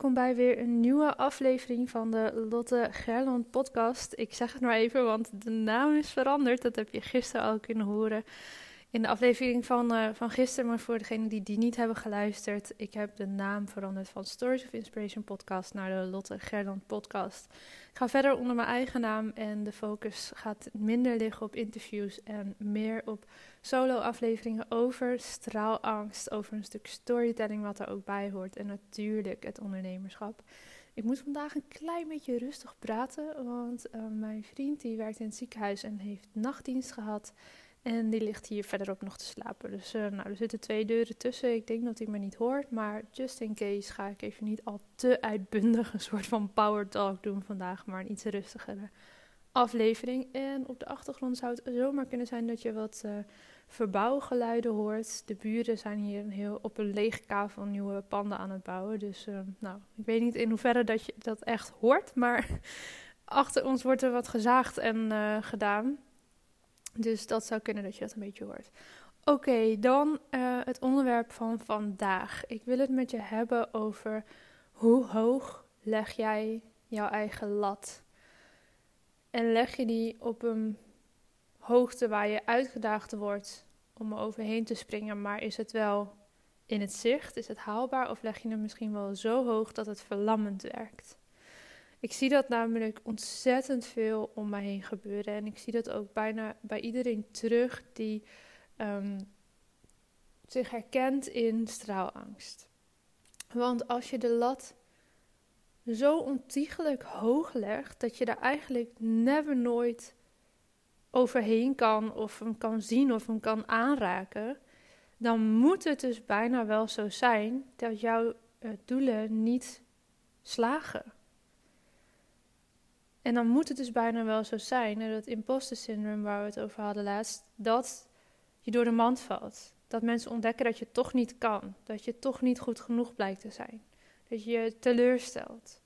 Welkom bij weer een nieuwe aflevering van de Lotte Gerland podcast. Ik zeg het maar even, want de naam is veranderd. Dat heb je gisteren al kunnen horen in de aflevering van, uh, van gisteren. Maar voor degenen die die niet hebben geluisterd, ik heb de naam veranderd van Stories of Inspiration podcast naar de Lotte Gerland podcast. Ik ga verder onder mijn eigen naam en de focus gaat minder liggen op interviews en meer op solo-afleveringen over straalangst, over een stuk storytelling wat er ook bij hoort en natuurlijk het ondernemerschap. Ik moet vandaag een klein beetje rustig praten, want uh, mijn vriend die werkt in het ziekenhuis en heeft nachtdienst gehad. En die ligt hier verderop nog te slapen. Dus uh, nou, er zitten twee deuren tussen. Ik denk dat hij me niet hoort. Maar just in case ga ik even niet al te uitbundig een soort van power talk doen vandaag. Maar een iets rustigere aflevering. En op de achtergrond zou het zomaar kunnen zijn dat je wat uh, verbouwgeluiden hoort. De buren zijn hier een heel, op een lege kavel nieuwe panden aan het bouwen. Dus uh, nou, ik weet niet in hoeverre dat je dat echt hoort. Maar achter ons wordt er wat gezaagd en gedaan. Dus dat zou kunnen dat je dat een beetje hoort. Oké, dan het onderwerp van vandaag. Ik wil het met je hebben over hoe hoog leg jij jouw eigen lat? En leg je die op een hoogte waar je uitgedaagd wordt om er overheen te springen, maar is het wel in het zicht? Is het haalbaar? Of leg je hem misschien wel zo hoog dat het verlammend werkt? Ik zie dat namelijk ontzettend veel om mij heen gebeuren. En ik zie dat ook bijna bij iedereen terug die um, zich herkent in straalangst. Want als je de lat zo ontiegelijk hoog legt dat je daar eigenlijk never nooit overheen kan of hem kan zien of hem kan aanraken, dan moet het dus bijna wel zo zijn dat jouw uh, doelen niet slagen. En dan moet het dus bijna wel zo zijn, dat imposter syndroom waar we het over hadden laatst, dat je door de mand valt. Dat mensen ontdekken dat je toch niet kan, dat je toch niet goed genoeg blijkt te zijn, dat je je teleurstelt.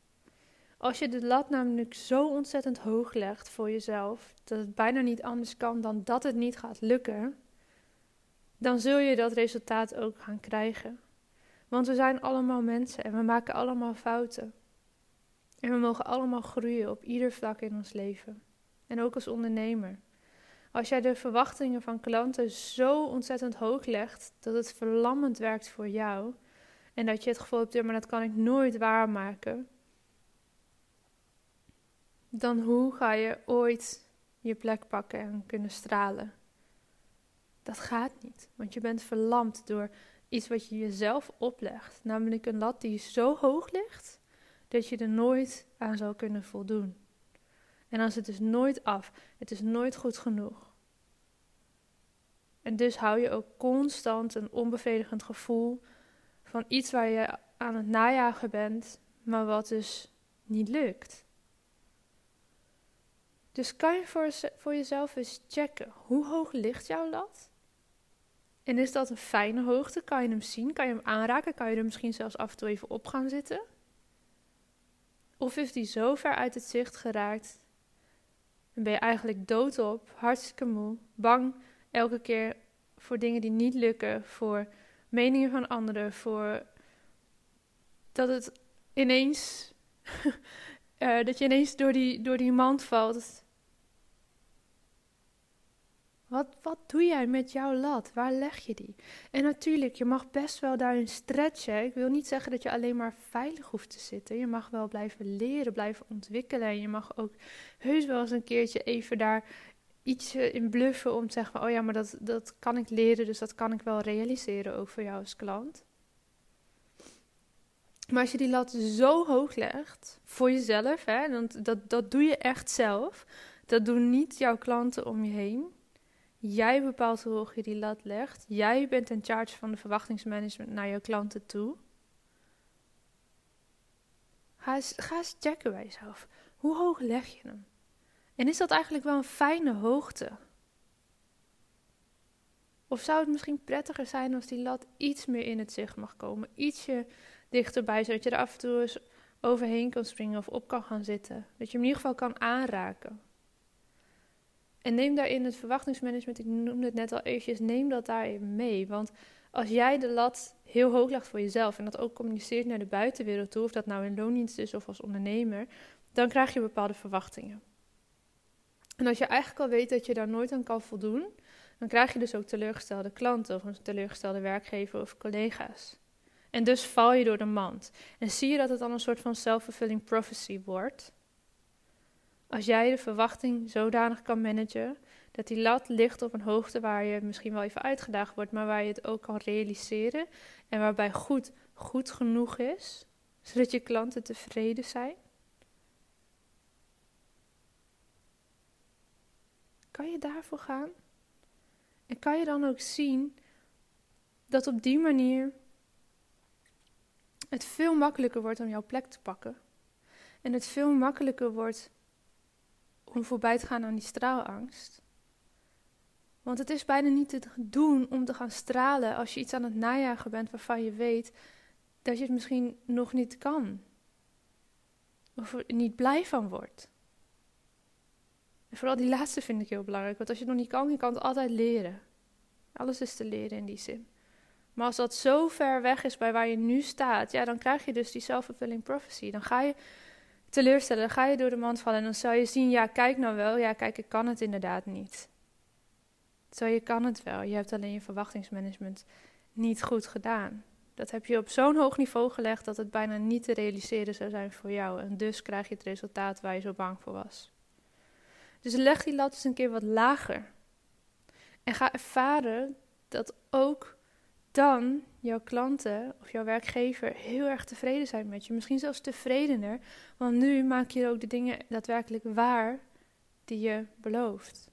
Als je de lat namelijk zo ontzettend hoog legt voor jezelf, dat het bijna niet anders kan dan dat het niet gaat lukken, dan zul je dat resultaat ook gaan krijgen. Want we zijn allemaal mensen en we maken allemaal fouten. En we mogen allemaal groeien op ieder vlak in ons leven. En ook als ondernemer. Als jij de verwachtingen van klanten zo ontzettend hoog legt dat het verlammend werkt voor jou. En dat je het gevoel hebt, maar dat kan ik nooit waarmaken. Dan hoe ga je ooit je plek pakken en kunnen stralen? Dat gaat niet, want je bent verlamd door iets wat je jezelf oplegt. Namelijk een lat die zo hoog ligt dat je er nooit aan zou kunnen voldoen. En is het dus nooit af. Het is nooit goed genoeg. En dus hou je ook constant een onbevredigend gevoel van iets waar je aan het najagen bent, maar wat dus niet lukt. Dus kan je voor, voor jezelf eens checken, hoe hoog ligt jouw lat? En is dat een fijne hoogte? Kan je hem zien? Kan je hem aanraken? Kan je er misschien zelfs af en toe even op gaan zitten? Of is die zo ver uit het zicht geraakt en ben je eigenlijk doodop, hartstikke moe, bang elke keer voor dingen die niet lukken, voor meningen van anderen, voor dat het ineens, uh, dat je ineens door die, door die mand valt wat, wat doe jij met jouw lat? Waar leg je die? En natuurlijk, je mag best wel daarin stretchen. Ik wil niet zeggen dat je alleen maar veilig hoeft te zitten. Je mag wel blijven leren, blijven ontwikkelen. En je mag ook heus wel eens een keertje even daar ietsje in bluffen om te zeggen: Oh ja, maar dat, dat kan ik leren, dus dat kan ik wel realiseren ook voor jou als klant. Maar als je die lat zo hoog legt voor jezelf, hè, want dat, dat doe je echt zelf. Dat doen niet jouw klanten om je heen. Jij bepaalt hoe hoog je die lat legt. Jij bent in charge van de verwachtingsmanagement naar jouw klanten toe. Ga eens, ga eens checken bij jezelf. Hoe hoog leg je hem? En is dat eigenlijk wel een fijne hoogte? Of zou het misschien prettiger zijn als die lat iets meer in het zicht mag komen? Ietsje dichterbij, zodat je er af en toe eens overheen kan springen of op kan gaan zitten. Dat je hem in ieder geval kan aanraken. En neem daarin het verwachtingsmanagement, ik noemde het net al eventjes, neem dat daarin mee. Want als jij de lat heel hoog legt voor jezelf en dat ook communiceert naar de buitenwereld toe, of dat nou in loondienst is of als ondernemer, dan krijg je bepaalde verwachtingen. En als je eigenlijk al weet dat je daar nooit aan kan voldoen, dan krijg je dus ook teleurgestelde klanten of een teleurgestelde werkgever of collega's. En dus val je door de mand. En zie je dat het dan een soort van self-fulfilling prophecy wordt. Als jij de verwachting zodanig kan managen dat die lat ligt op een hoogte waar je misschien wel even uitgedaagd wordt, maar waar je het ook kan realiseren en waarbij goed goed genoeg is, zodat je klanten tevreden zijn. Kan je daarvoor gaan? En kan je dan ook zien dat op die manier het veel makkelijker wordt om jouw plek te pakken? En het veel makkelijker wordt om voorbij te gaan aan die straalangst. Want het is bijna niet te doen om te gaan stralen als je iets aan het najagen bent waarvan je weet dat je het misschien nog niet kan. Of er niet blij van wordt. Vooral die laatste vind ik heel belangrijk. Want als je nog niet kan, je kan het altijd leren. Alles is te leren in die zin. Maar als dat zo ver weg is bij waar je nu staat, ja, dan krijg je dus die self-fulfilling prophecy. Dan ga je teleurstellen, dan ga je door de mand vallen en dan zou je zien, ja, kijk nou wel, ja, kijk, ik kan het inderdaad niet. Zo, je kan het wel, je hebt alleen je verwachtingsmanagement niet goed gedaan. Dat heb je op zo'n hoog niveau gelegd dat het bijna niet te realiseren zou zijn voor jou. En dus krijg je het resultaat waar je zo bang voor was. Dus leg die lat eens een keer wat lager. En ga ervaren dat ook dan jouw klanten of jouw werkgever heel erg tevreden zijn met je. Misschien zelfs tevredener, want nu maak je ook de dingen daadwerkelijk waar die je belooft.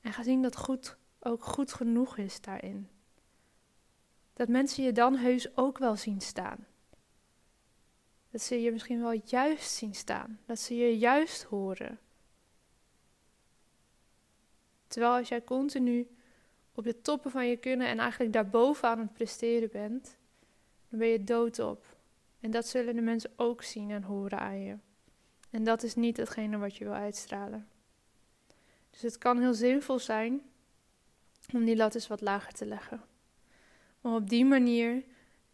En ga zien dat goed ook goed genoeg is daarin. Dat mensen je dan heus ook wel zien staan. Dat ze je misschien wel juist zien staan. Dat ze je juist horen. Terwijl als jij continu op de toppen van je kunnen en eigenlijk daarboven aan het presteren bent, dan ben je doodop. En dat zullen de mensen ook zien en horen aan je. En dat is niet hetgene wat je wil uitstralen. Dus het kan heel zinvol zijn om die lat eens wat lager te leggen. Om op die manier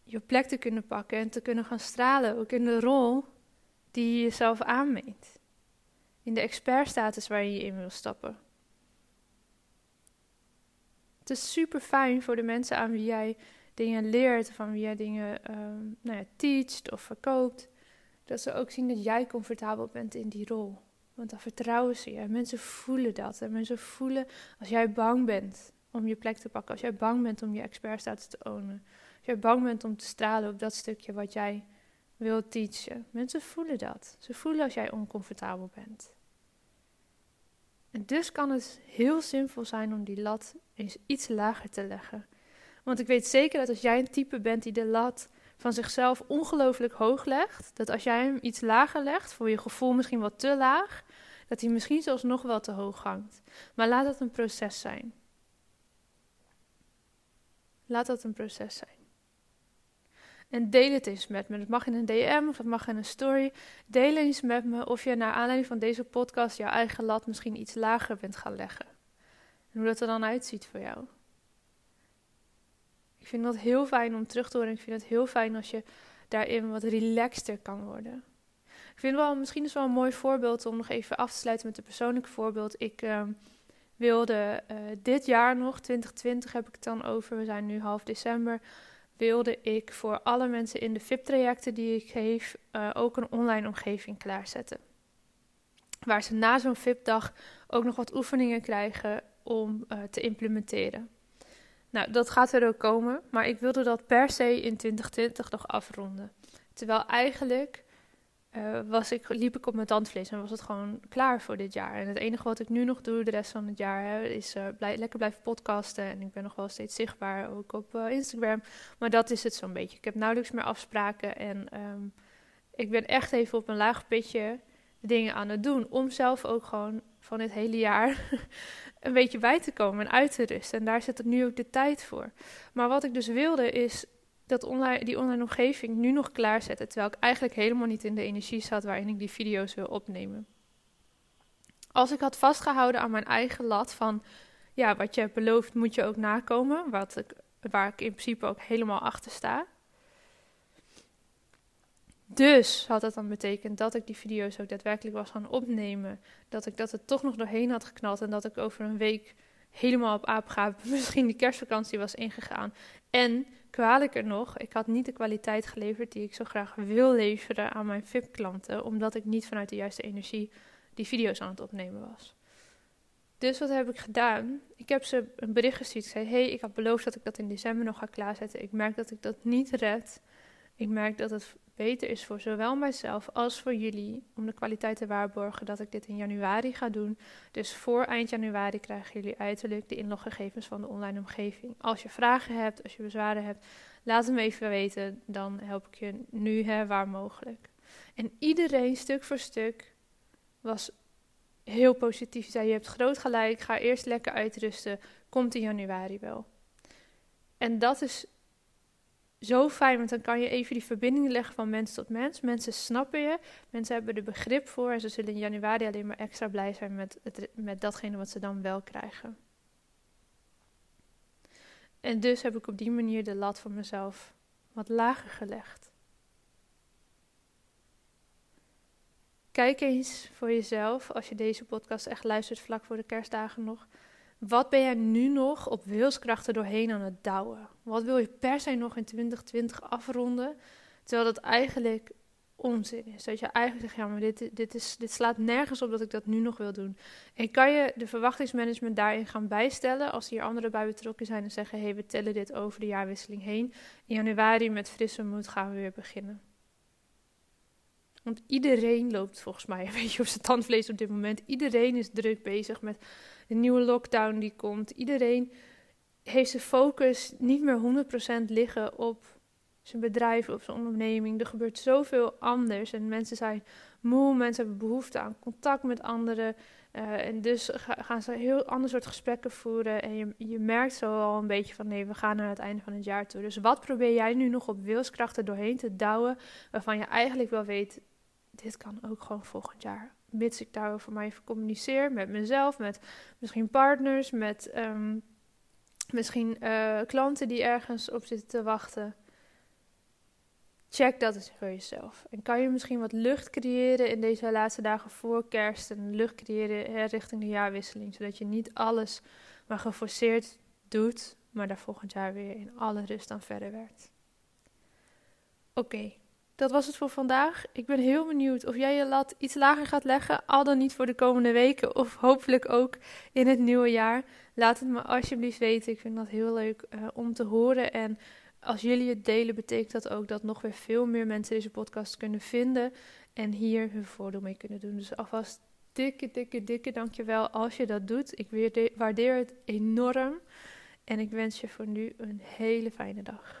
je plek te kunnen pakken en te kunnen gaan stralen, ook in de rol die je jezelf aanmeet. In de expertstatus waar je in wil stappen. Is super fijn voor de mensen aan wie jij dingen leert, aan wie jij dingen um, nou ja, teacht of verkoopt, dat ze ook zien dat jij comfortabel bent in die rol. Want dan vertrouwen ze je. Mensen voelen dat. En mensen voelen als jij bang bent om je plek te pakken. Als jij bang bent om je expertstatus te ownen. Als jij bang bent om te stralen op dat stukje wat jij wilt teachen. Mensen voelen dat. Ze voelen als jij oncomfortabel bent. Dus kan het heel simpel zijn om die lat eens iets lager te leggen. Want ik weet zeker dat als jij een type bent die de lat van zichzelf ongelooflijk hoog legt, dat als jij hem iets lager legt, voor je gevoel misschien wat te laag, dat hij misschien zelfs nog wel te hoog hangt. Maar laat dat een proces zijn. Laat dat een proces zijn. En deel het eens met me. Dat mag in een DM of dat mag in een story. Deel eens met me of je naar aanleiding van deze podcast jouw eigen lat misschien iets lager bent gaan leggen. En hoe dat er dan uitziet voor jou. Ik vind dat heel fijn om terug te horen. Ik vind het heel fijn als je daarin wat relaxter kan worden. Ik vind wel, misschien is wel een mooi voorbeeld om nog even af te sluiten met een persoonlijk voorbeeld. Ik ehm, wilde uh, dit jaar nog, 2020 heb ik het dan over, we zijn nu half december, wilde ik voor alle mensen in de VIP-trajecten die ik geef uh, ook een online omgeving klaarzetten. Waar ze na zo'n VIP-dag ook nog wat oefeningen krijgen om uh, te implementeren. Nou, dat gaat er ook komen, maar ik wilde dat per se in 2020 nog afronden. Terwijl eigenlijk uh, was ik, liep ik op mijn tandvlees en was het gewoon klaar voor dit jaar. En het enige wat ik nu nog doe de rest van het jaar hè, is uh, blij, lekker blijven podcasten. En ik ben nog wel steeds zichtbaar, ook op uh, Instagram. Maar dat is het zo'n beetje. Ik heb nauwelijks meer afspraken en um, ik ben echt even op een laag pitje dingen aan het doen. Om zelf ook gewoon van dit hele jaar een beetje bij te komen en uit te rusten. En daar zit er nu ook de tijd voor. Maar wat ik dus wilde is dat online, die online omgeving nu nog klaarzetten. Terwijl ik eigenlijk helemaal niet in de energie zat waarin ik die video's wil opnemen. Als ik had vastgehouden aan mijn eigen lat van ja, wat je hebt beloofd moet je ook nakomen. Wat ik, waar ik in principe ook helemaal achter sta. Dus had dat dan betekend dat ik die video's ook daadwerkelijk was gaan opnemen. Dat ik dat er toch nog doorheen had geknald. En dat ik over een week helemaal op aapgaap misschien die kerstvakantie was ingegaan. En kwalijker nog, ik had niet de kwaliteit geleverd die ik zo graag wil leveren aan mijn VIP-klanten. Omdat ik niet vanuit de juiste energie die video's aan het opnemen was. Dus wat heb ik gedaan? Ik heb ze een bericht gestuurd. Ik zei: Hey, ik had beloofd dat ik dat in december nog ga klaarzetten. Ik merk dat ik dat niet red. Ik merk dat het beter is voor zowel mijzelf als voor jullie om de kwaliteit te waarborgen dat ik dit in januari ga doen. Dus voor eind januari krijgen jullie uiterlijk de inloggegevens van de online omgeving. Als je vragen hebt, als je bezwaren hebt, laat hem even weten. Dan help ik je nu hè, waar mogelijk. En iedereen stuk voor stuk was heel positief. Zei je hebt groot gelijk, ga eerst lekker uitrusten, komt in januari wel. En dat is zo fijn, want dan kan je even die verbinding leggen van mens tot mens. Mensen snappen je, mensen hebben er begrip voor en ze zullen in januari alleen maar extra blij zijn met, met datgene wat ze dan wel krijgen. En dus heb ik op die manier de lat voor mezelf wat lager gelegd. Kijk eens voor jezelf, als je deze podcast echt luistert vlak voor de kerstdagen nog. Wat ben jij nu nog op wilskrachten doorheen aan het douwen? Wat wil je per se nog in 2020 afronden? Terwijl dat eigenlijk onzin is. Dat je eigenlijk zegt, ja, maar dit, dit, is, dit slaat nergens op dat ik dat nu nog wil doen. En kan je de verwachtingsmanagement daarin gaan bijstellen als hier anderen bij betrokken zijn en zeggen, hé, hey, we tellen dit over de jaarwisseling heen. In januari met frisse moed gaan we weer beginnen. Want iedereen loopt volgens mij een beetje op zijn tandvlees op dit moment. Iedereen is druk bezig met de nieuwe lockdown die komt. Iedereen heeft zijn focus niet meer 100% liggen op zijn bedrijf, op zijn onderneming. Er gebeurt zoveel anders en mensen zijn moe, mensen hebben behoefte aan contact met anderen. Uh, en dus gaan ze een heel ander soort gesprekken voeren. En je, je merkt zo al een beetje van nee, we gaan naar het einde van het jaar toe. Dus wat probeer jij nu nog op wilskrachten doorheen te douwen, waarvan je eigenlijk wel weet, dit kan ook gewoon volgend jaar mits ik daarover maar even communiceer met mezelf, met misschien partners, met ehm, misschien uh, klanten die ergens op zitten te wachten. Check dat eens voor jezelf. En kan je misschien wat lucht creëren in deze laatste dagen voor kerst en lucht creëren richting de jaarwisseling, zodat je niet alles maar geforceerd doet, maar daar volgend jaar weer in alle rust aan verder werkt. Oké, dat was het voor vandaag. Ik ben heel benieuwd of jij je lat iets lager gaat leggen, al dan niet voor de komende weken of hopelijk ook in het nieuwe jaar. Laat het me alsjeblieft weten. Ik vind dat heel leuk uh, om te horen. En als jullie het delen, betekent dat ook dat nog weer veel meer mensen deze podcast kunnen vinden en hier hun voordeel mee kunnen doen. Dus alvast dikke, dikke, dikke dankjewel als je dat doet. Ik waardeer het enorm. En ik wens je voor nu een hele fijne dag.